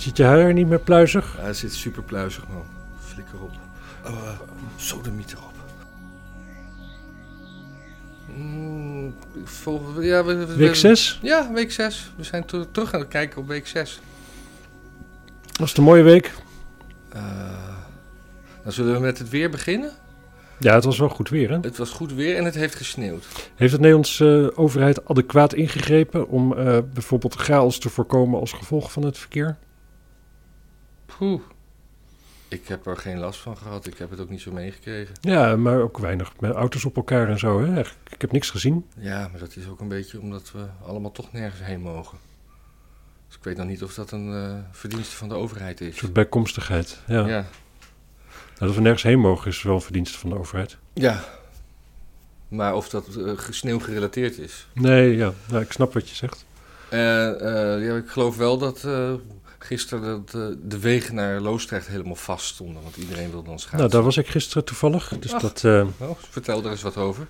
Zit je haar niet meer pluizig? Hij zit super pluizig, man. Flikker op. Oh, uh, sodemiet erop. Mm, volgende, ja, we, we- Week 6? Ja, week 6. We zijn ter- terug aan het kijken op week 6. Was het een mooie week? Eh, dan zullen we met het weer beginnen. Ja, het was wel goed weer, hè? Het was goed weer en het heeft gesneeuwd. Heeft de Nederlandse eh, overheid adequaat ingegrepen om eh, bijvoorbeeld chaos te voorkomen als gevolg van het verkeer? Poeh. Ik heb er geen last van gehad. Ik heb het ook niet zo meegekregen. Ja, maar ook weinig met auto's op elkaar en zo, hè? Ik heb niks gezien. Ja, maar dat is ook een beetje omdat we allemaal toch nergens heen mogen. Dus ik weet nog niet of dat een eh, verdienste van de overheid Een is. soort bijkomstigheid. Ja. ja. Nou, dat we nergens heen mogen is wel een verdienste van de overheid. Ja. Maar of dat sneeuw gerelateerd is. Nee, ja, nou, ik snap wat je zegt. Eh, eh, ja, ik geloof wel dat eh, gisteren dat, eh, de wegen naar Loosdrecht helemaal vast stonden. Want iedereen wilde dan schaatsen. Nou, daar was ik gisteren toevallig. Dus Ach. dat, eh, Oh, vertel er eens wat over.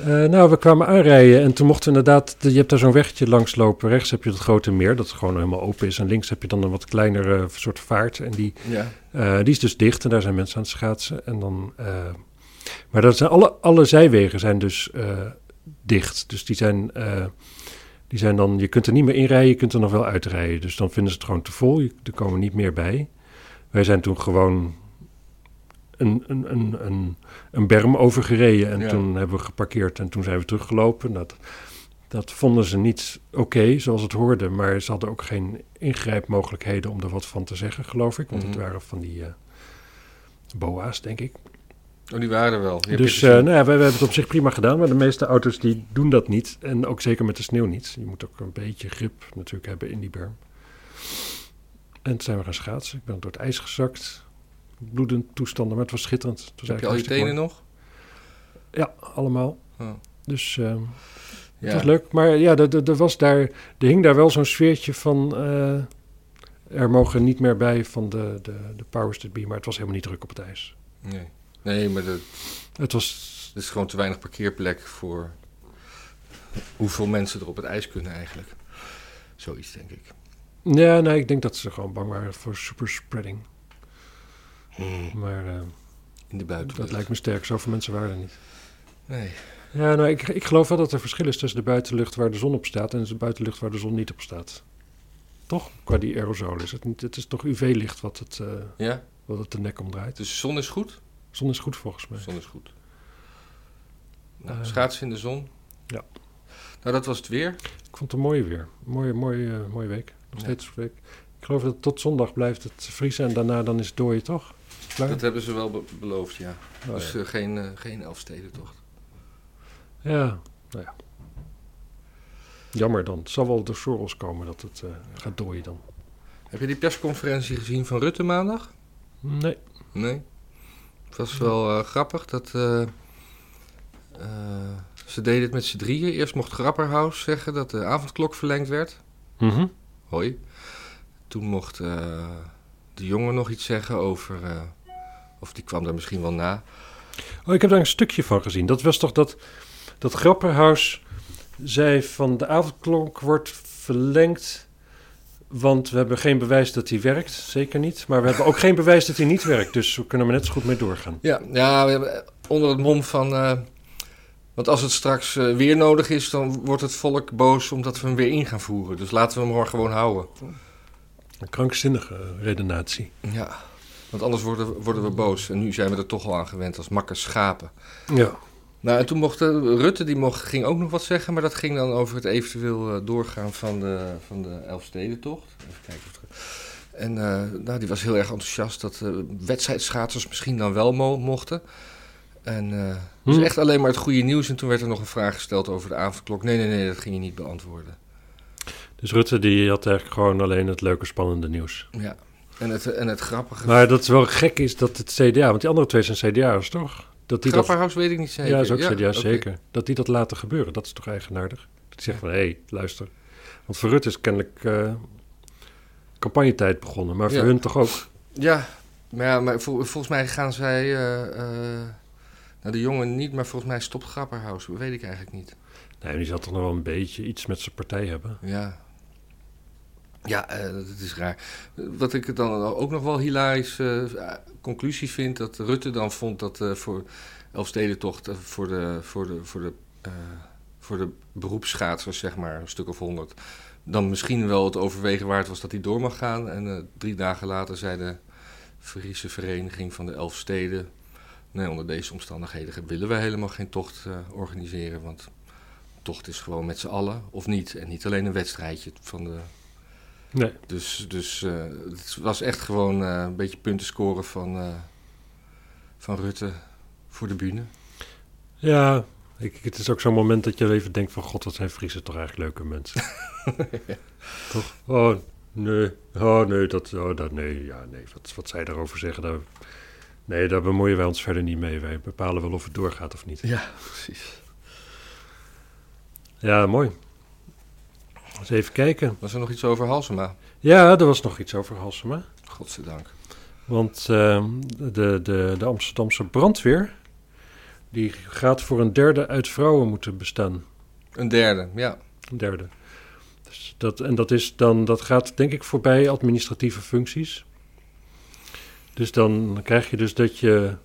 eh, nou, we kwamen aanrijden en toen mochten we inderdaad... Je hebt daar zo'n weggetje langs lopen. Rechts heb je het grote meer, dat gewoon helemaal open is. En links heb je dan een wat kleinere soort vaart. En die, Ja. eh, die is dus dicht en daar zijn mensen aan het schaatsen. En dan, eh, maar dat zijn alle, alle zijwegen zijn dus eh, dicht. Dus die zijn, eh, die zijn dan... Je kunt er niet meer inrijden, je kunt er nog wel uitrijden. Dus dan vinden ze het gewoon te vol. Je, er komen niet meer bij. Wij zijn toen gewoon een, een, een, een, een berm overgereden. En Ja. toen hebben we geparkeerd en toen zijn we teruggelopen. Dat, dat vonden ze niet oké, zoals het hoorde. Maar ze hadden ook geen ingrijpmogelijkheden om er wat van te zeggen, geloof ik. Want het Mhm. waren van die eh, boa's, denk ik. Oh, die waren er wel. Dus eh, nou ja, wij hebben het op zich prima gedaan. Maar de meeste auto's die doen dat niet. En ook zeker met de sneeuw niet. Je moet ook een beetje grip natuurlijk hebben in die berm. En toen zijn we gaan schaatsen. Ik ben door het ijs gezakt. Bloedend toestanden, maar het was schitterend. Het was heb je al je tenen nog? Ja, allemaal. Oh. Dus Ja. het was leuk. Maar ja, er was daar, er hing daar wel zo'n sfeertje van... eh, er mogen niet meer bij van de, de, de powers that be. Maar het was helemaal niet druk op het ijs. Nee. Nee, maar Het was... er is gewoon te weinig parkeerplek voor hoeveel mensen er op het ijs kunnen eigenlijk. Zoiets, denk ik. Ja, nee, ik denk dat ze gewoon bang waren voor superspreading. Maar eh, In de buitenlucht. dat lijkt me sterk. Zoveel mensen waren er niet. Nee. Ja, nou, ik, ik geloof wel dat er verschil is tussen de buitenlucht waar de zon op staat en de buitenlucht waar de zon niet op staat. Toch? Qua die aerosol is het niet. Het is toch UV-licht wat het, eh, Ja? wat het de nek omdraait. Dus de zon is goed? Zon is goed volgens mij. Zon is goed. Nou, Eh, schaatsen in de zon. ja. Nou, dat was het weer. Ik vond het een mooie weer. Mooie, mooie, eh, mooie week. Nog Ja. steeds week. Ik geloof dat tot zondag blijft het vriezen en daarna dan is het dooien, toch? Klaar? Dat hebben ze wel be- beloofd, ja. Oh, dus ja. eh, geen, eh, geen Elfstedentocht. Ja, nou ja. Jammer dan. Het zal wel door Soros komen dat het eh, gaat dooien dan. Heb je die persconferentie gezien van Rutte maandag? Nee. Nee. Het was wel eh, grappig dat... eh, eh, ze deden het met z'n drieën. Eerst mocht Grapperhaus zeggen dat de avondklok verlengd werd. Mhm. Hoi. Toen mocht de jongen nog iets zeggen over... of die kwam daar misschien wel na. Oh, ik heb daar een stukje van gezien. Dat was toch dat, dat Grapperhaus zei van de avondklok wordt verlengd, want we hebben geen bewijs dat hij werkt. Zeker niet. Maar we hebben ook geen bewijs dat hij niet werkt. Dus we kunnen er net zo goed mee doorgaan. Ja, ja we hebben onder het mom van... eh, want als het straks eh, weer nodig is, dan wordt het volk boos omdat we hem weer in gaan voeren. Dus laten we hem maar gewoon houden. Een krankzinnige redenatie. Ja, want anders worden, we- worden we boos. En nu zijn we er toch al aan gewend als makke schapen. Ja. Nou, en toen mocht eh, Rutte, die mocht, ging ook nog wat zeggen, maar dat ging dan over het eventueel eh, doorgaan van de, van de Elfstedentocht. Even kijken of er... En eh, nou, die was heel erg enthousiast dat eh wedstrijdschaatsers misschien dan wel mo- mochten. En eh dus echt alleen maar het goede nieuws. En toen werd er nog een vraag gesteld over de avondklok. Nee, nee, nee, dat ging je niet beantwoorden. Dus Rutte die had eigenlijk gewoon alleen het leuke spannende nieuws. Ja, en het, en het grappige... Maar dat het wel gek is dat het CDA, want die andere twee zijn CDA'ers toch? Dat die dat, Grapperhaus weet ik niet zeker. ja, is ook CDA, oké. zeker. Dat die dat laten gebeuren, dat is toch eigenaardig? Dat zeggen van, hé, hey, luister. Want voor Rutte is kennelijk eh, campagnetijd begonnen, maar voor Ja. hun toch ook? Ja, maar, ja, maar vol- volgens mij gaan zij... eh, eh, nou, de jongen niet, maar volgens mij stopt Grapperhaus. Dat weet ik eigenlijk niet. Nee, die zal toch nog wel een beetje iets met zijn partij hebben. Ja. Ja, uh, dat is raar. Wat ik dan ook nog wel hilarisch conclusie vind, dat Rutte dan vond dat voor Elfstedentocht voor de, voor de, voor de, voor de beroepsschaatsers, zeg maar, een stuk of honderd, dan misschien wel het overwegen waard was dat hij door mag gaan. En drie dagen later zei de Friese Vereniging van de Elfsteden, nee, onder deze omstandigheden willen wij helemaal geen tocht organiseren, want tocht is gewoon met z'n allen of niet. En niet alleen een wedstrijdje van de. Nee. Dus, dus uh, het was echt gewoon uh, een beetje punten scoren van, uh, van Rutte voor de bühne. Ja, ik, het is ook zo'n moment dat je even denkt van... God, wat zijn Friese toch eigenlijk leuke mensen. ja. Toch? Oh, nee. Oh, nee, dat, oh, dat, nee, ja, nee. Wat, wat zij daarover zeggen, daar, nee, daar bemoeien wij ons verder niet mee. Wij bepalen wel of het doorgaat of niet. Ja, precies. Ja, mooi. Eens even kijken. Was er nog iets over Halsema? Ja, er was nog iets over Halsema. Godzijdank. Want uh, de, de, de Amsterdamse brandweer... die gaat voor een derde uit vrouwen moeten bestaan. Een derde, ja. Een derde. Dus dat, en dat, is dan, dat gaat denk ik voorbij administratieve functies. Dus dan krijg je dus dat je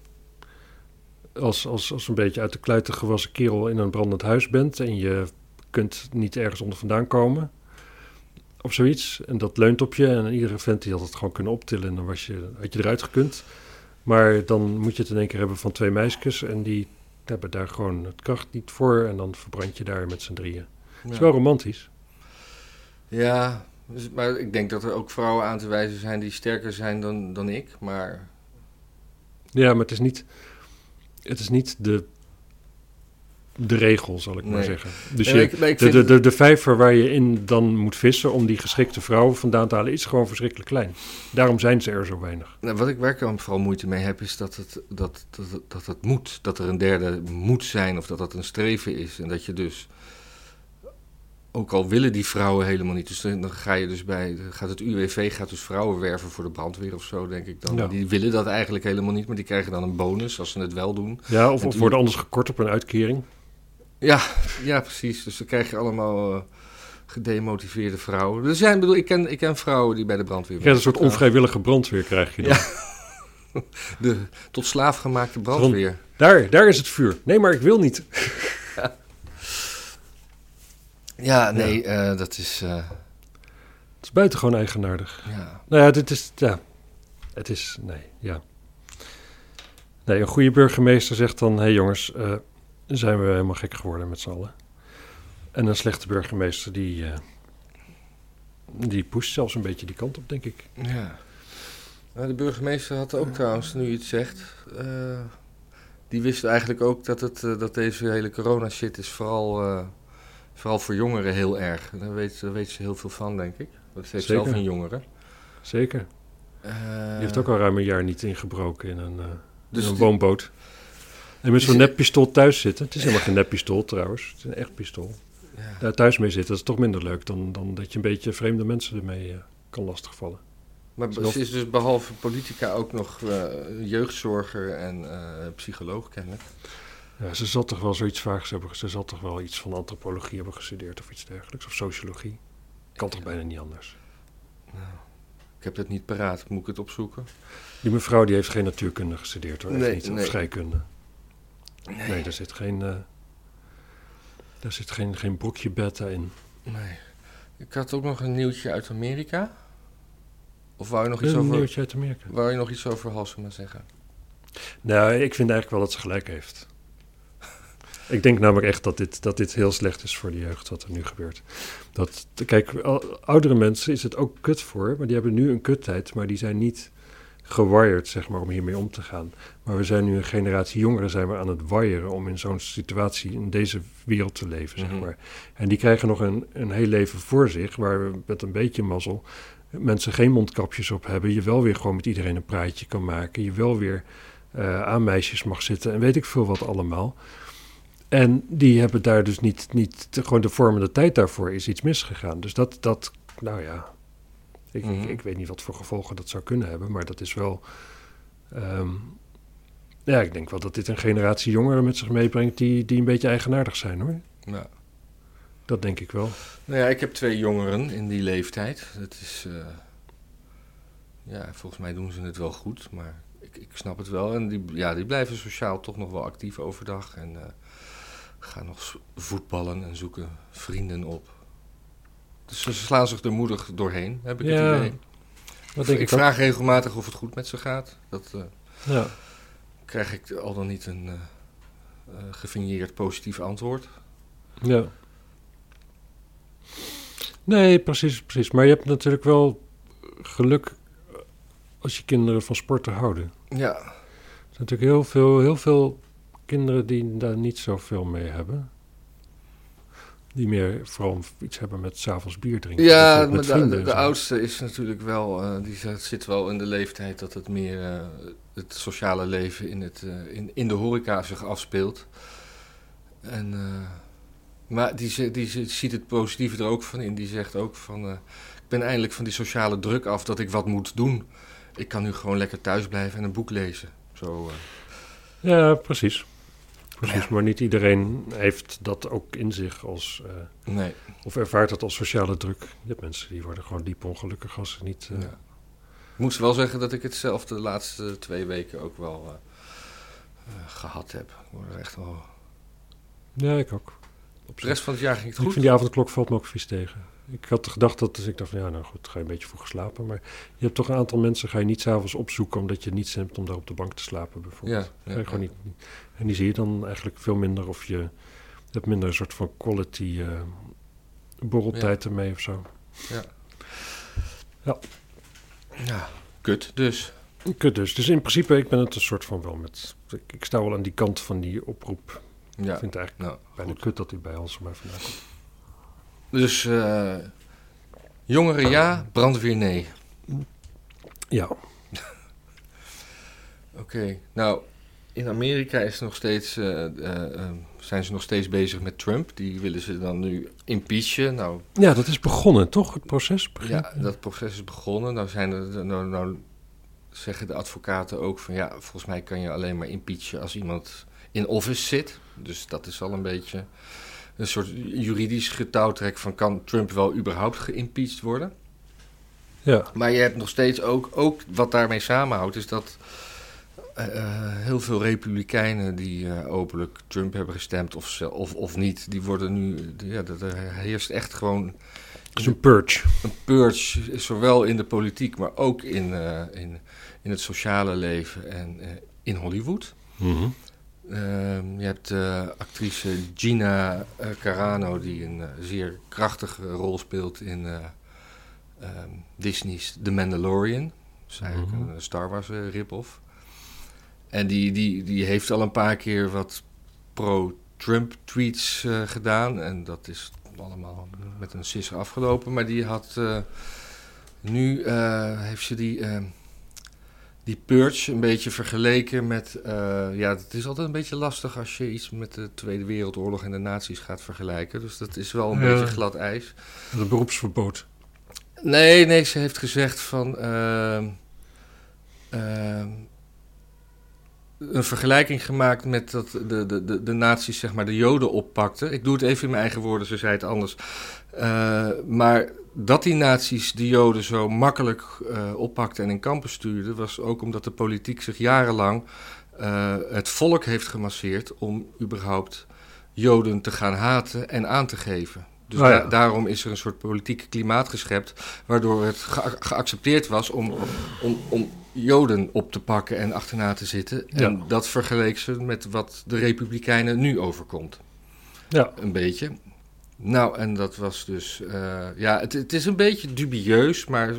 als, als, als een beetje uit de kluiten gewassen kerel in een brandend huis bent en je kunt niet ergens onder vandaan komen. Of zoiets. En dat leunt op je. En iedere vent die had het gewoon kunnen optillen. En dan was je, had je eruit gekund. Maar dan moet je het in één keer hebben van twee meisjes. En die hebben daar gewoon het kracht niet voor. En dan verbrand je daar met z'n drieën. Het is wel romantisch. Ja, dus, maar ik denk dat er ook vrouwen aan te wijzen zijn die sterker zijn dan, dan ik. Maar... Ja, maar het is niet, het is niet de de regel, zal ik maar zeggen. Dus je, de, de, de, de, vijver waar je in dan moet vissen om die geschikte vrouwen vandaan te halen, is gewoon verschrikkelijk klein. Daarom zijn ze er zo weinig. Nou, wat ik werkelijk vooral moeite mee heb, is dat het, dat, dat, dat het moet. Dat er een derde moet zijn of dat dat een streven is. En dat je dus, ook al willen die vrouwen helemaal niet, dus dan ga je dus bij, gaat het UWV gaat dus vrouwen werven voor de brandweer of zo, denk ik dan. Die willen dat eigenlijk helemaal niet, maar die krijgen dan een bonus als ze het wel doen. Ja, of, of worden anders gekort op een uitkering. Ja, ja, precies. Dus dan krijg je allemaal uh, gedemotiveerde vrouwen. Er zijn, bedoel, ik, ken, ik ken vrouwen die bij de brandweer werken. Ja, een soort onvrijwillige brandweer krijg je dan. Ja. De tot slaaf gemaakte brandweer. Daar, daar is het vuur. Nee, maar ik wil niet. Ja, ja nee, ja. Uh, dat is... Uh... Het is buitengewoon eigenaardig. Ja. Nou ja, dit is... Ja, het is... Nee, ja. Nee, een goede burgemeester zegt dan... Hé hey jongens, zijn we helemaal gek geworden met z'n allen. En een slechte burgemeester die, uh, die pusht zelfs een beetje die kant op, denk ik. Ja. Nou, de burgemeester had ook trouwens, nu je het zegt, uh, die wist eigenlijk ook dat, het, uh, dat deze hele corona-shit is vooral, vooral voor jongeren heel erg. Daar weet, daar weet ze heel veel van, denk ik. Dat heeft zelf een jongere. Zeker. die heeft ook al ruim een jaar niet ingebroken in een, dus in een woonboot. En met zo'n neppistool thuis zitten. Het is helemaal geen neppistool trouwens. Het is een echt pistool. Ja. Daar thuis mee zitten, dat is toch minder leuk dan, dan dat je een beetje vreemde mensen ermee uh, kan lastigvallen. Maar ze is dus behalve politica ook nog uh, jeugdzorger en uh, psycholoog kennelijk. Ja, ze zal toch wel zoiets vaag hebben. Ze zal toch wel iets van antropologie hebben gestudeerd of iets dergelijks. Of sociologie. Kan toch bijna niet anders. Nou, ik heb het niet paraat. Moet ik het opzoeken? Die mevrouw die heeft geen natuurkunde gestudeerd hoor. Nee, niet, nee. Of scheikunde. Nee, nee daar zit geen, uh, daar zit geen, geen broekje beta in. Nee. Ik had ook nog een nieuwtje uit Amerika. Of wou je nog iets een over... nieuwtje uit Amerika. Wou je nog iets over Halsema zeggen? Nou, ik vind eigenlijk wel dat ze gelijk heeft. ik denk namelijk echt dat dit, dat dit heel slecht is voor de jeugd, wat er nu gebeurt. Dat, kijk, oudere mensen is het ook kut voor, maar die hebben nu een kuttijd, maar die zijn niet gewired, zeg maar, om hiermee om te gaan. Maar we zijn nu een generatie jongeren zijn we aan het wiren om in zo'n situatie in deze wereld te leven, zeg mhm. maar. En die krijgen nog een, een heel leven voor zich, waar we met een beetje mazzel mensen geen mondkapjes op hebben. Je wel weer gewoon met iedereen een praatje kan maken. Je wel weer uh, aan meisjes mag zitten en weet ik veel wat allemaal. En die hebben daar dus niet, niet gewoon de vormende tijd daarvoor is iets misgegaan. Dus dat, dat nou ja, ik, ik, mhm. weet niet wat voor gevolgen dat zou kunnen hebben, maar dat is wel. Um, ja, ik denk wel dat dit een generatie jongeren met zich meebrengt die, die een beetje eigenaardig zijn hoor. Ja. Dat denk ik wel. Nou ja, ik heb twee jongeren in die leeftijd. Dat is. eh, ja, volgens mij doen ze het wel goed, maar ik, ik snap het wel. En die, ja, die blijven sociaal toch nog wel actief overdag. En eh, gaan nog voetballen en zoeken vrienden op. Dus ze slaan zich er moedig doorheen, heb ik Ja, het idee. Dat denk ik ik, ook. vraag regelmatig of het goed met ze gaat. Dat eh, Ja. krijg ik al dan niet een eh eh, gefinieerd positief antwoord. ja. Nee, precies, precies. Maar je hebt natuurlijk wel geluk als je kinderen van sporten houden. Ja, Er zijn natuurlijk heel veel, heel veel kinderen die daar niet zoveel mee hebben. Die meer vooral iets hebben met s'avonds bier drinken. Ja, Met maar de, oudste is natuurlijk wel, eh, die zit- wel in de leeftijd dat het meer eh, het sociale leven in, het, eh, in, in de horeca zich afspeelt. En, maar die, die, ziet het positieve er ook van in. Die zegt ook van, ik ben eindelijk van die sociale druk af dat ik wat moet doen. Ik kan nu gewoon lekker thuis blijven en een boek lezen. Zo, Ja, precies. Precies, Ja. maar niet iedereen heeft dat ook in zich als, eh, nee. of ervaart dat als sociale druk. Je hebt mensen die worden gewoon diep ongelukkig als ze niet... Ja. Ik moet wel zeggen dat ik het zelf de laatste twee weken ook wel eh, eh, gehad heb. Ik word er echt wel... ja, ik ook. Op de rest van het jaar ging het Ik goed. vind die avondklok valt me ook vies tegen. Ik had gedacht dat, dus ik dacht van ja, nou goed, ga je een beetje vroeg slapen. Maar je hebt toch een aantal mensen, ga je niet s'avonds opzoeken omdat je niets hebt om daar op de bank te slapen bijvoorbeeld. Ja, Ga ja, je gewoon ja. niet, en die zie je dan eigenlijk veel minder of je hebt minder een soort van quality eh borreltijd ermee of zo. Ja, kut dus. Kut dus. Dus in principe, ik ben het een soort van wel met... Ik, ik sta wel aan die kant van die oproep. Ja, Ik vind het eigenlijk nou, bijna goed. kut dat hij bij ons maar vandaan komt. Dus eh, jongeren ja, brandweer nee. Ja, Oké, nou, in Amerika is nog steeds, eh, zijn ze nog steeds bezig met Trump. Die willen ze dan nu impeachen. Nou, ja, dat is begonnen, toch? Het proces begint. Ja, dat proces is begonnen. Nou, zijn er, nou, nou zeggen de advocaten ook van ja, volgens mij kan je alleen maar impeachen als iemand in office zit. Dus dat is al een beetje een soort juridisch getouwtrek van kan Trump wel überhaupt geïmpeached worden. Ja, Maar je hebt nog steeds ook, ook wat daarmee samenhoudt, is dat eh, eh, heel veel republikeinen die eh, openlijk Trump hebben gestemd of, of, of niet, die worden nu, ja, dat- er heerst echt gewoon het is een purge. een purge, zowel in de politiek, maar ook in, in, in het sociale leven en in Hollywood. Mhm. Ehm, je hebt de actrice Gina eh, Carano, die een eh, zeer krachtige rol speelt in eh, ehm, Disney's The Mandalorian. Dat is eigenlijk Mhm. een Star Wars rip-off. En die, die, die heeft al een paar keer wat pro-Trump tweets gedaan. En dat is allemaal met een sisser afgelopen. Maar die had nu heeft ze die, eh, die purge een beetje vergeleken met. eh, ja, het is altijd een beetje lastig als je iets met de Tweede Wereldoorlog en de nazi's gaat vergelijken. Dus dat is wel een Ja. beetje glad ijs. Het beroepsverbod. Nee, nee, ze heeft gezegd van. ehm, ehm, een vergelijking gemaakt met dat de, de, de, de nazi's zeg maar de joden oppakten. Ik doe het even in mijn eigen woorden, ze zei het anders. Eh, maar dat die nazi's de joden zo makkelijk eh oppakten en in kampen stuurden... was ook omdat de politiek zich jarenlang eh, het volk heeft gemasseerd... om überhaupt joden te gaan haten en aan te geven. Dus ja. da- daarom is er een soort politiek klimaat geschept... waardoor het gea- geaccepteerd was om, om, om joden op te pakken en achterna te zitten. En Ja. dat vergeleek ze met wat de republikeinen nu overkomt. Ja, Een beetje. Nou, en dat was dus... eh, ja, het, het is een beetje dubieus, maar...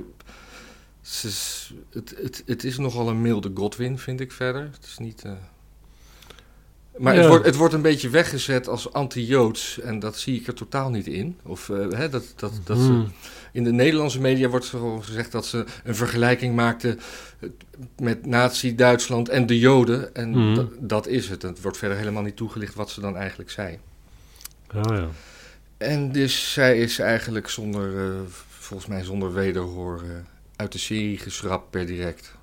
ze is- het, het, het is nogal een milde Godwin, vind ik verder. Het is niet... eh, maar het, Ja. wordt, het wordt een beetje weggezet als anti-Joods. En dat zie ik er totaal niet in. Of eh, hè, dat, dat, dat ze Hmm. in de Nederlandse media wordt gezegd dat ze een vergelijking maakte met Nazi-Duitsland en de Joden. En Mhm. dat, is het. Het wordt verder helemaal niet toegelicht wat ze dan eigenlijk zei. Oh ja. En dus zij is eigenlijk zonder, eh, volgens mij zonder wederhoor, eh, uit de serie geschrapt per direct.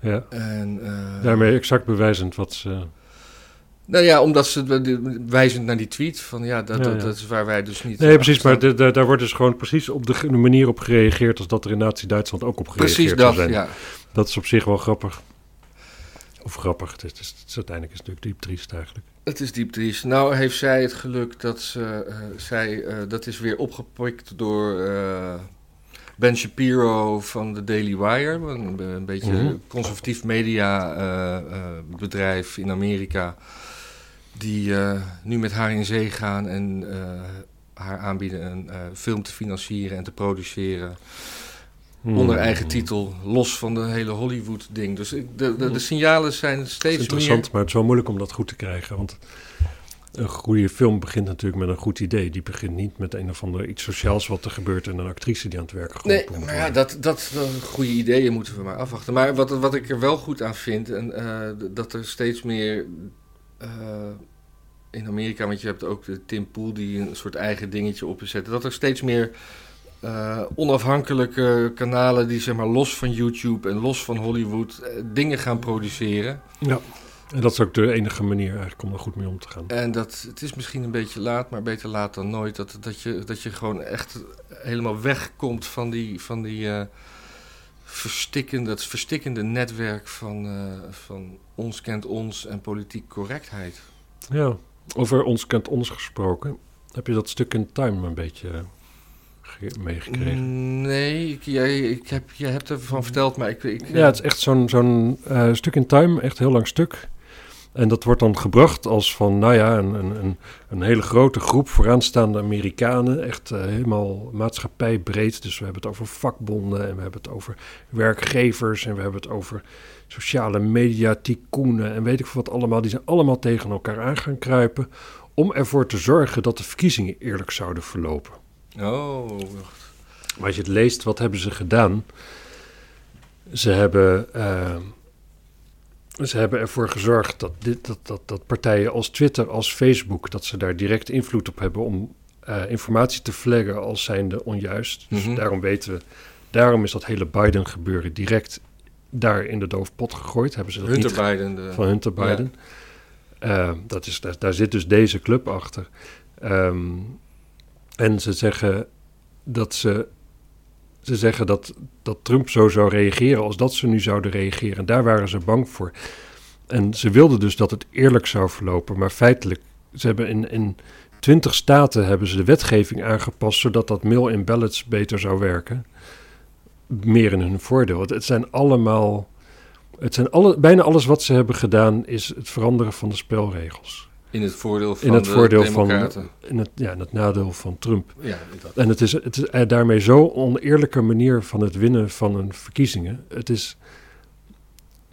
ja. En, eh, Daarmee exact bewijzend wat ze... Nou ja, omdat ze wijzend naar die tweet van ja, dat, Ja, dat, ja. dat is waar wij dus niet. Nee, precies, maar de- de- daar wordt dus gewoon precies op de, manier op gereageerd als dat er in Nazi-Duitsland ook op gereageerd Precies dat, zou zijn. ja. Dat is op zich wel grappig. Of grappig, het is, het is, het is uiteindelijk stuk diep triest eigenlijk. Het is diep triest. Nou heeft zij het geluk dat ze, eh, zij, eh, dat is weer opgepikt door eh, Ben Shapiro van de Daily Wire, een, een beetje Mhm. conservatief media eh, eh, bedrijf in Amerika, die nu met haar in zee gaan en haar aanbieden een film te financieren en te produceren. Hmm. Onder eigen titel, los van de hele Hollywood-ding. Dus ik- de, de, de signalen zijn steeds interessant, meer... maar het is wel moeilijk om dat goed te krijgen. Want een goede film begint natuurlijk met een goed idee. Die begint niet met een of ander iets sociaals wat er gebeurt en een actrice die aan het werk geholpen Nee, maar ja, dat, dat, goede ideeën moeten we maar afwachten. Maar wat, wat ik er wel goed aan vind, en, eh, dat er steeds meer eh, in Amerika, want je hebt ook de Tim Pool die een soort eigen dingetje op is zetten, dat er steeds meer eh, onafhankelijke kanalen die zeg maar los van YouTube en los van Hollywood eh, dingen gaan produceren. Ja, en dat is ook de enige manier eigenlijk om er goed mee om te gaan. En dat, het is misschien een beetje laat, maar beter laat dan nooit. Dat, dat, je, dat je gewoon echt helemaal wegkomt van die, van die eh, verstikkende, dat verstikkende netwerk van, van ons kent ons en politiek correctheid. Ja, over ons kent ons gesproken. Heb je dat stuk in Time een beetje meegekregen? Nee, ik, jij, ik heb, jij hebt ervan verteld, maar ik... ik Ja, het is echt zo'n zo'n eh, stuk in Time, echt heel lang stuk. En dat wordt dan gebracht als van, nou ja, een, een, een, een hele grote groep vooraanstaande Amerikanen. Echt eh, helemaal maatschappijbreed. Dus we hebben het over vakbonden en we hebben het over werkgevers en we hebben het over sociale media, tycoenen en weet ik veel wat allemaal. Die zijn allemaal tegen elkaar aan gaan kruipen om ervoor te zorgen dat de verkiezingen eerlijk zouden verlopen. Oh, Maar als je het leest, wat hebben ze gedaan? Ze hebben, eh, ze hebben ervoor gezorgd dat, dit, dat, dat, dat partijen als Twitter, als Facebook, dat ze daar direct invloed op hebben om eh, informatie te flaggen als zijnde onjuist. Dus Mhm. daarom weten we, daarom is dat hele Biden gebeuren direct daar in de doofpot gegooid. Hebben ze dat Hunter niet Biden. De, van Hunter Ja. Biden. Eh, dat is, daar, daar zit dus deze club achter. Ehm, en ze zeggen dat ze. Ze zeggen dat, dat Trump zo zou reageren als dat ze nu zouden reageren. Daar waren ze bang voor. En ze wilden dus dat het eerlijk zou verlopen. Maar feitelijk, ze hebben in, in 20 staten hebben ze de wetgeving aangepast zodat dat mail-in ballots beter zou werken. Meer in hun voordeel. Het, het zijn allemaal. Het zijn alle, bijna alles wat ze hebben gedaan is het veranderen van de spelregels. In het voordeel van In het de voordeel van in het, ja, in het nadeel van Trump. Ja, dat. En het is, het is eh, daarmee zo'n oneerlijke manier van het winnen van een verkiezingen. Het is,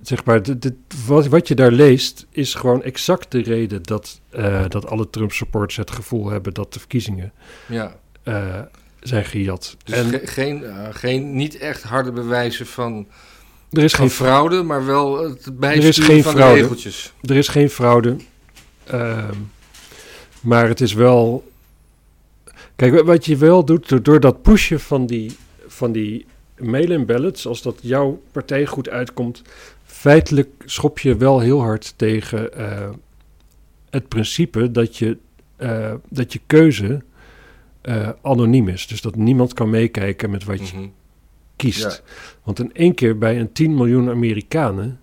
zeg maar, dit, dit- wat, wat je daar leest is gewoon exact de reden dat, eh, dat alle Trump-supporters het gevoel hebben dat de verkiezingen ja. eh, zijn gejat. Dus en ge- geen, geen, niet echt harde bewijzen van, er is, geen, fraude, maar wel het Er is bijsturen geen van fraude. de regeltjes. er is geen fraude. Ehm, maar het is wel. Kijk, wat je wel doet, door, dat pushen van die, van die mail-in ballots, als dat jouw partij goed uitkomt, feitelijk schop je wel heel hard tegen eh, het principe dat je, eh, dat je keuze eh, anoniem is. Dus dat niemand kan meekijken met wat je Mhm. kiest. Ja. Want in één keer bij een 10 miljoen Amerikanen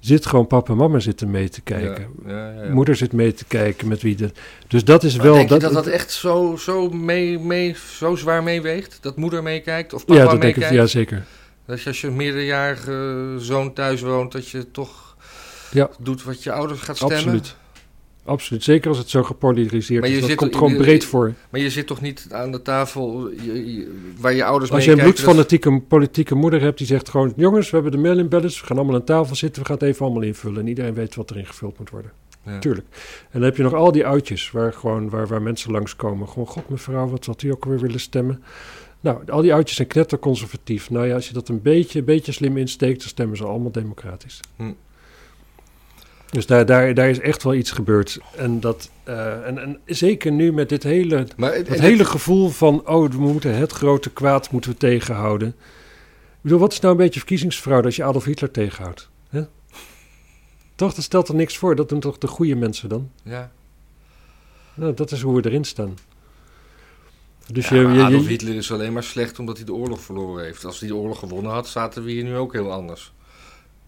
zit gewoon papa en mama zitten mee te kijken. Ja, ja, ja, ja. Moeder zit mee te kijken met wie de. Dus dat is Maar wel. denk je dat, dat dat echt zo, zo, mee, mee, zo zwaar meeweegt? Dat moeder meekijkt of papa ja, dat denk ik. Ja, zeker. Dat je als je een meerderjarige zoon thuis woont, dat je toch Ja. doet wat je ouders gaat stemmen? Absoluut. Absoluut. Zeker als het zo gepolariseerd Maar is. je Dat komt gewoon breed voor. Maar je zit toch niet aan de tafel je- je- waar je ouders Als je een bloedfanatieke politieke moeder hebt die zegt gewoon... jongens, we hebben de mail in ballots, we gaan allemaal aan tafel zitten... we gaan het even allemaal invullen en iedereen weet wat erin gevuld moet worden. Ja. Tuurlijk. En dan heb je nog al die oudjes waar, gewoon, waar, waar mensen langskomen. Gewoon, god mevrouw, wat had u ook weer willen stemmen? Nou, al die oudjes zijn knetterconservatief. Nou ja, als je dat een beetje, een beetje slim insteekt... dan stemmen ze allemaal democratisch. Hm. Dus daar, daar, daar is echt wel iets gebeurd. En, dat, eh, en, en zeker nu met dit hele, Maar het, dat hele gevoel van... oh, we moeten het grote kwaad moeten we tegenhouden. Ik bedoel, wat is nou een beetje verkiezingsfraude als je Adolf Hitler tegenhoudt? Hè? Toch, dat stelt er niks voor. Dat doen toch de goede mensen dan? Ja. Nou, dat is hoe we erin staan. Dus ja, je, Adolf Hitler is alleen maar slecht omdat hij de oorlog verloren heeft. Als hij de oorlog gewonnen had, zaten we hier nu ook heel anders.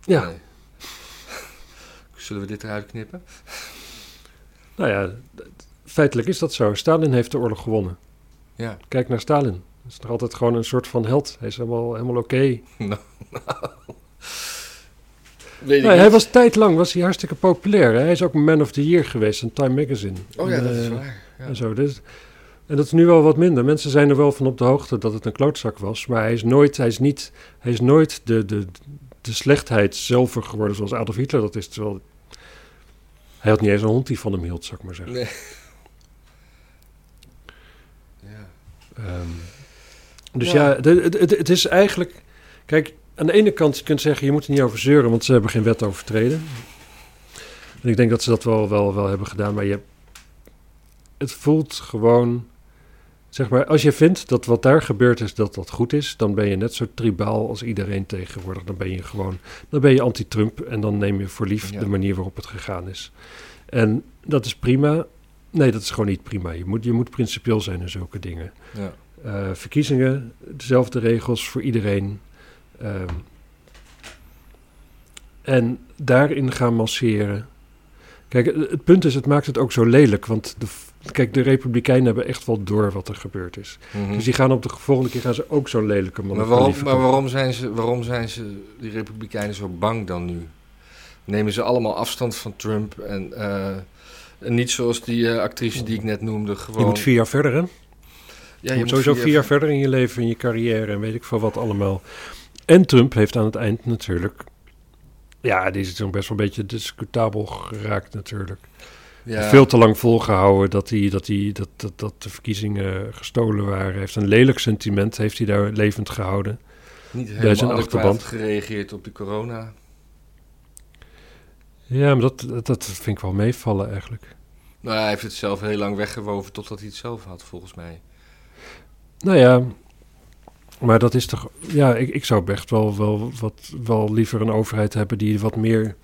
ja, Nee. Zullen we dit eruit knippen? nou ja, feitelijk is dat zo. Stalin heeft de oorlog gewonnen. Ja. Kijk naar Stalin. Dat is nog altijd gewoon een soort van held. Hij is helemaal, helemaal oké. Weet ik Nee, hij was tijdlang was hij hartstikke populair. hè. Hij is ook Man of the Year geweest in Time Magazine. Oh ja, En, dat is eh, waar. Ja. En, zo. Dus, en dat is nu wel wat minder. Mensen zijn er wel van op de hoogte dat het een klootzak was. Maar hij is nooit, hij is niet, hij is nooit de, de, de slechtheid zelf geworden zoals Adolf Hitler dat is. Terwijl, hij had niet eens een hond die van hem hield, zou ik maar zeggen. Nee. Ja. Ehm, dus Ja. het is eigenlijk... Kijk, aan de ene kant je kunt zeggen, je moet er niet over zeuren, want ze hebben geen wet overtreden. En ik denk dat ze dat wel, wel, wel hebben gedaan, maar je, het voelt gewoon... Zeg maar, als je vindt dat wat daar gebeurd is, dat dat goed is, dan ben je net zo tribaal als iedereen tegenwoordig. Dan ben je gewoon, dan ben je anti-Trump en dan neem je voor lief Ja. de manier waarop het gegaan is. En dat is prima. Nee, dat is gewoon niet prima. Je moet, je moet principieel zijn in zulke dingen. Ja. Eh, verkiezingen, dezelfde regels voor iedereen. Ehm, en daarin gaan masseren. Kijk, het, punt is, het maakt het ook zo lelijk. Want de, kijk, de Republikeinen hebben echt wel door wat er gebeurd is. Mhm. Dus die gaan op de volgende keer gaan ze ook zo'n lelijke man. Maar, waarom, maar waarom, zijn ze, waarom zijn ze, die Republikeinen, zo bang dan nu? Nemen ze allemaal afstand van Trump en, eh, en niet zoals die eh, actrice die ik net noemde, gewoon... Je moet vier jaar verder, hè? ja, je, moet sowieso vier jaar verder in je leven, in je carrière en weet ik veel wat allemaal. En Trump heeft aan het eind natuurlijk... Ja, die is best wel een beetje discutabel geraakt natuurlijk. Ja, Veel te lang volgehouden dat, hij, dat, hij, dat, dat, dat de verkiezingen gestolen waren. Heeft een lelijk sentiment, heeft hij daar levend gehouden. niet helemaal zijn achterband. gereageerd op de corona. Ja, maar dat, dat, dat vind ik wel meevallen eigenlijk. Nou, hij heeft het zelf heel lang weggewoven totdat hij het zelf had, volgens mij. Nou ja, maar dat is toch... Ja, ik, ik zou echt wel, wel, wat, wel liever een overheid hebben die wat meer...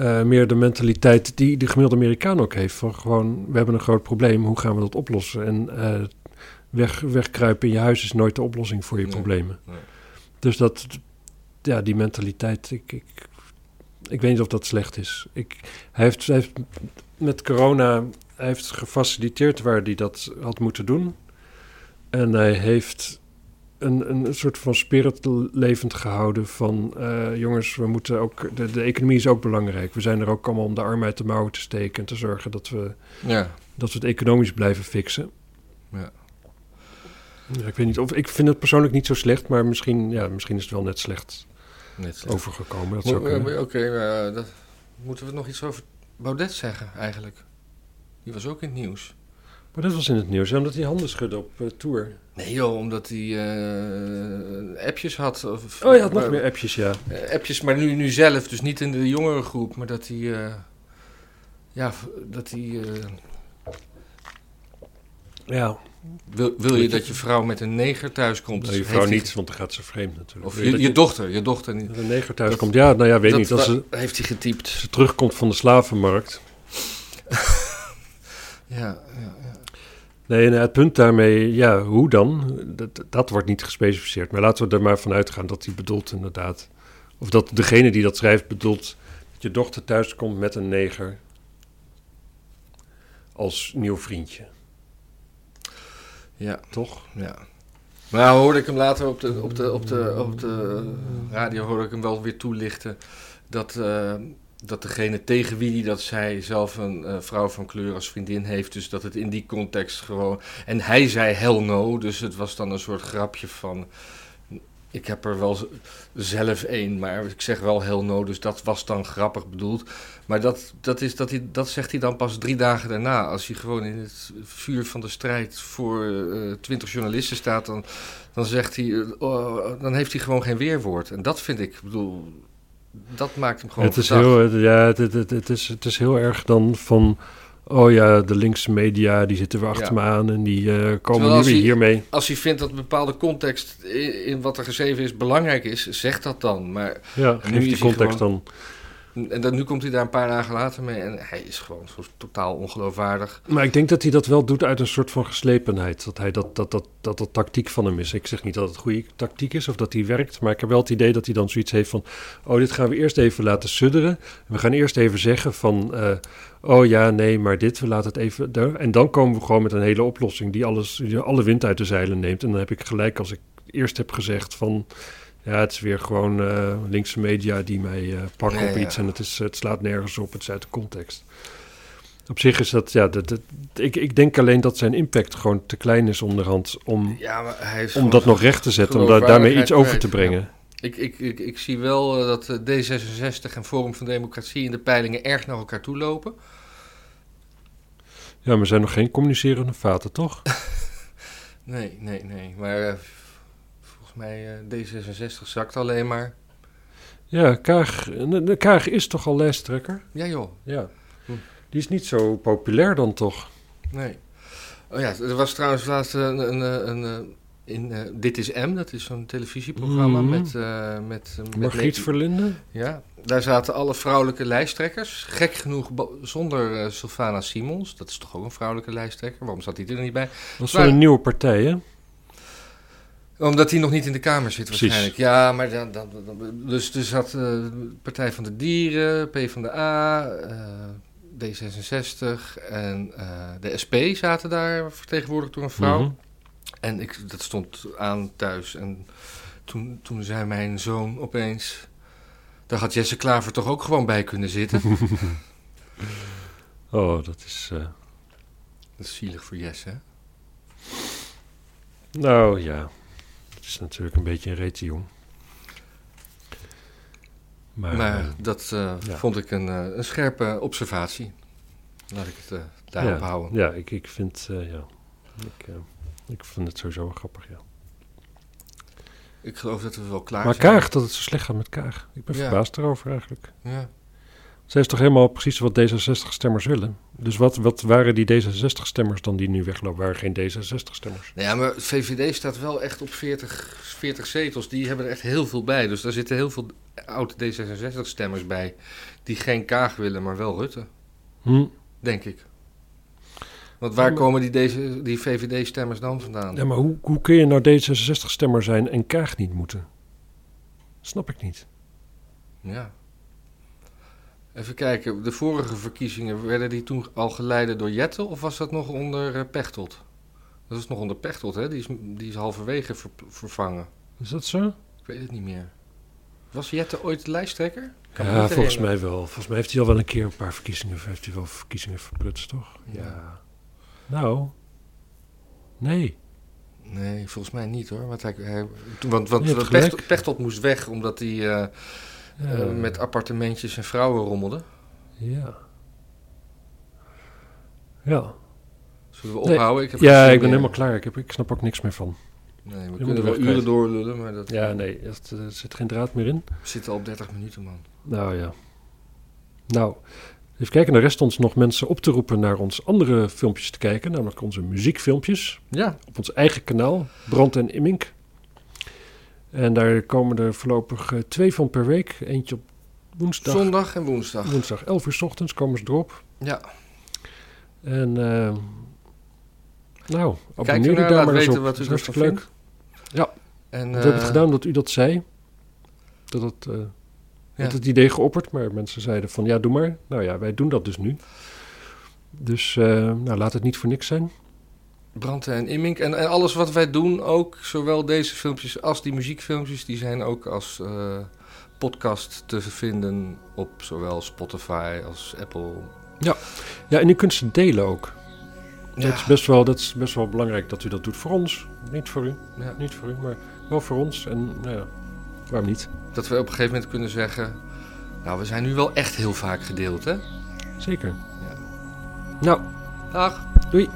eh, meer de mentaliteit die de gemiddelde Amerikaan ook heeft. Van gewoon, we hebben een groot probleem, hoe gaan we dat oplossen? En eh, weg, wegkruipen in je huis is nooit de oplossing voor je Nee, problemen. nee. Dus dat, ja, die mentaliteit, ik, ik, ik weet niet of dat slecht is. Ik, hij, heeft, hij heeft met corona, hij heeft gefaciliteerd waar hij dat had moeten doen. En hij heeft een, een soort van spirit levend gehouden van... eh, jongens, we moeten ook... De, de economie is ook belangrijk. We zijn er ook allemaal om de arm uit de mouwen te steken... en te zorgen dat we, Ja, dat we het economisch blijven fixen. Ja. Ja, ik weet niet of... Ik vind het persoonlijk niet zo slecht... maar misschien, ja, misschien is het wel net slecht net slecht. overgekomen. Eh, Oké, dat- moeten we nog iets over Baudet zeggen, eigenlijk? Die was ook in het nieuws. Maar dat was in het nieuws, omdat hij handen schudde op eh, tour. Nee joh, omdat hij eh, appjes had. Of, Oh, je had nog meer appjes, ja. eh, appjes, maar nu, nu zelf, dus niet in de jongere groep, maar dat hij... ja, dat hij... Ja, wil, wil je dat je vrouw met een neger thuiskomt? nou, je Heeft vrouw hij- niet, want dan gaat ze vreemd natuurlijk. Of je, dat je dochter, je dochter niet. met een neger thuis komt. Ja, nou ja, weet Dat niet. Ze, heeft hij getypt. als ze terugkomt van de slavenmarkt. Ja, ja. Nee, het punt daarmee, ja, hoe dan? Dat, dat wordt niet gespecificeerd. Maar laten we er maar van uitgaan dat hij bedoelt inderdaad. Of dat degene die dat schrijft bedoelt dat je dochter thuis komt met een neger als nieuw vriendje, ja. toch? Ja. Maar nou hoorde ik hem later op de, op de, op de, op de radio hoorde ik hem wel weer toelichten dat, eh, dat degene tegen wie hij dat zei zelf een eh, vrouw van kleur als vriendin heeft. Dus dat het in die context gewoon... En hij zei hell no, dus het was dan een soort grapje van... Ik heb er wel zelf één, maar ik zeg wel hell no, dus dat was dan grappig bedoeld. Maar dat, dat, is, dat, hij, dat zegt hij dan pas drie dagen daarna. Als hij gewoon in het vuur van de strijd voor eh, twintig journalisten staat, dan, dan zegt hij, eh, oh, dan heeft hij gewoon geen weerwoord. En dat vind ik, ik bedoel, dat maakt hem gewoon het, is heel, ja, het, het, het, het is, het is heel erg dan van... Oh ja, de linkse media, die zitten weer achter Ja. me aan... en die eh, komen nu weer hij- hiermee. Als hij vindt dat een bepaalde context in, in wat er geschreven is belangrijk is, zeg dat dan. Maar Ja, nu geef die context dan. En dan, nu komt hij daar een paar dagen later mee en hij is gewoon zo totaal ongeloofwaardig. Maar ik denk dat hij dat wel doet uit een soort van geslepenheid. Dat hij dat, dat, dat, dat, dat tactiek van hem is. Ik zeg niet dat het goede tactiek is of dat hij werkt. Maar ik heb wel het idee dat hij dan zoiets heeft van... Oh, dit gaan we eerst even laten sudderen. We gaan eerst even zeggen van... eh, oh ja, nee, maar dit, we laten het even... daar. En dan komen we gewoon met een hele oplossing... die, alles, die alle wind uit de zeilen neemt. En dan heb ik gelijk als ik eerst heb gezegd van... Ja, het is weer gewoon eh, linkse media die mij eh, pakken Ja, op ja. iets. En het, is, het slaat nergens op, het is uit de context. Op zich is dat, ja, dat, dat- ik, ik denk alleen dat zijn impact gewoon te klein is onderhand om, Ja, om dat nog recht te zetten, om daar, daarmee iets over te brengen. Ik, ik, ik, ik zie wel eh, dat eh, D66 en Forum van Democratie in de peilingen erg naar elkaar toe lopen. Ja, maar zijn nog geen communicerende vaten, toch? Nee, nee, nee. Maar mij eh, D66 zakt alleen maar. Ja, Kaag, Kaag is toch al lijsttrekker? Ja joh, Ja. Hm. Die is niet zo populair dan toch? nee. Oh ja, er was trouwens laatst een... een, een, in eh, Dit is M, dat is zo'n televisieprogramma Mhm. met... eh met, met Margriet Verlinde? Ja, daar zaten alle vrouwelijke lijsttrekkers. Gek genoeg zonder Sylvana Simons. Dat is toch ook een vrouwelijke lijsttrekker? Waarom zat hij er niet bij? Dat is van een nieuwe partij, hè? Omdat hij nog niet in de Kamer zit Precies. waarschijnlijk. Ja, maar dan, dan, dan- dus er zat eh, Partij van de Dieren, P van de A, eh, D66 en eh, de SP zaten daar vertegenwoordigd door een vrouw. Mhm. En ik, dat stond aan thuis. En toen, toen zei mijn zoon opeens... Daar had Jesse Klaver toch ook gewoon bij kunnen zitten? Oh, dat is... eh, dat is zielig voor Jesse, hè? nou ja, is natuurlijk een beetje een reetje jong. Maar, Maar eh, dat eh, ja. vond ik een, eh, een scherpe observatie. Laat ik het daarop ja, houden. Ja, ik, ik vind... ja, ik, ik vind het sowieso wel grappig, ja. Ik geloof dat we wel klaar Maar zijn. Kaag, dat het zo slecht gaat met Kaag. Ik ben Ja. verbaasd erover eigenlijk. Ja. Zij is toch helemaal precies wat D66-stemmers willen. Dus wat, wat waren die D66-stemmers dan die nu weglopen? Waren geen D66-stemmers. Nou ja, maar VVD staat wel echt op 40, 40 zetels. Die hebben er echt heel veel bij. Dus daar zitten heel veel oude D66-stemmers bij. Die geen Kaag willen, maar wel Rutte. Hm. Denk ik. Want waar komen die, deze, die VVD-stemmers dan vandaan? Ja, maar hoe, hoe kun je nou D66-stemmer zijn en Kaag niet moeten? Snap ik niet. Ja. Even kijken, de vorige verkiezingen, werden die toen al geleiden door Jette of was dat nog onder eh, Pechtold? Dat is nog onder Pechtold, hè? Die is, die is halverwege ver- vervangen. Is dat zo? Ik weet het niet meer. Was Jette ooit lijsttrekker? Kan Ja, volgens herinneren. mij wel. Volgens mij heeft hij al wel een keer een paar verkiezingen, heeft hij wel verkiezingen verprutst, toch? Ja. Nou, nee. Nee, volgens mij niet hoor. Want, hij, hij- want, want. Pechtold moest weg omdat hij eh, Ja. eh, met appartementjes en vrouwen rommelde. Ja. Ja, Zullen we Nee. ophouden? Ik heb ja ik ben meer. helemaal klaar. Ik, heb, ik snap ook niks meer van. Nee, we moet kunnen er wel uren doorlullen, maar dat, Ja, nee, het, er zit geen draad meer in. we zitten al op 30 minuten, man. Nou ja. Nou, even kijken. Dan rest ons nog mensen op te roepen naar ons andere filmpjes te kijken. Namelijk onze muziekfilmpjes. Ja, Op ons eigen kanaal, Brand en Immink. En daar komen er voorlopig eh, twee van per week. Eentje op woensdag. zondag en woensdag. Woensdag 11 uur 's ochtends komen ze erop. Ja, En eh, nou, abonneer je daar maar eens op. wat u Dat is leuk. en, We hebben het eh, gedaan omdat u dat zei. Dat het, Ja. had het idee geopperd, maar mensen zeiden van ja, doe maar. Nou ja, wij doen dat dus nu. Dus nou, laat het niet voor niks zijn. Branden en Immink. En, en alles wat wij doen, ook zowel deze filmpjes als die muziekfilmpjes, die zijn ook als eh, podcast te vinden op zowel Spotify als Apple. Ja, en u kunt ze delen ook. Ja, Dat, is best wel, dat is best wel belangrijk dat u dat doet voor ons. Niet voor u, ja, niet voor u, maar wel voor ons. En nou ja, waarom niet? dat we op een gegeven moment kunnen zeggen, nou we zijn nu wel echt heel vaak gedeeld hè. Zeker. Ja. Nou, Dag. doei.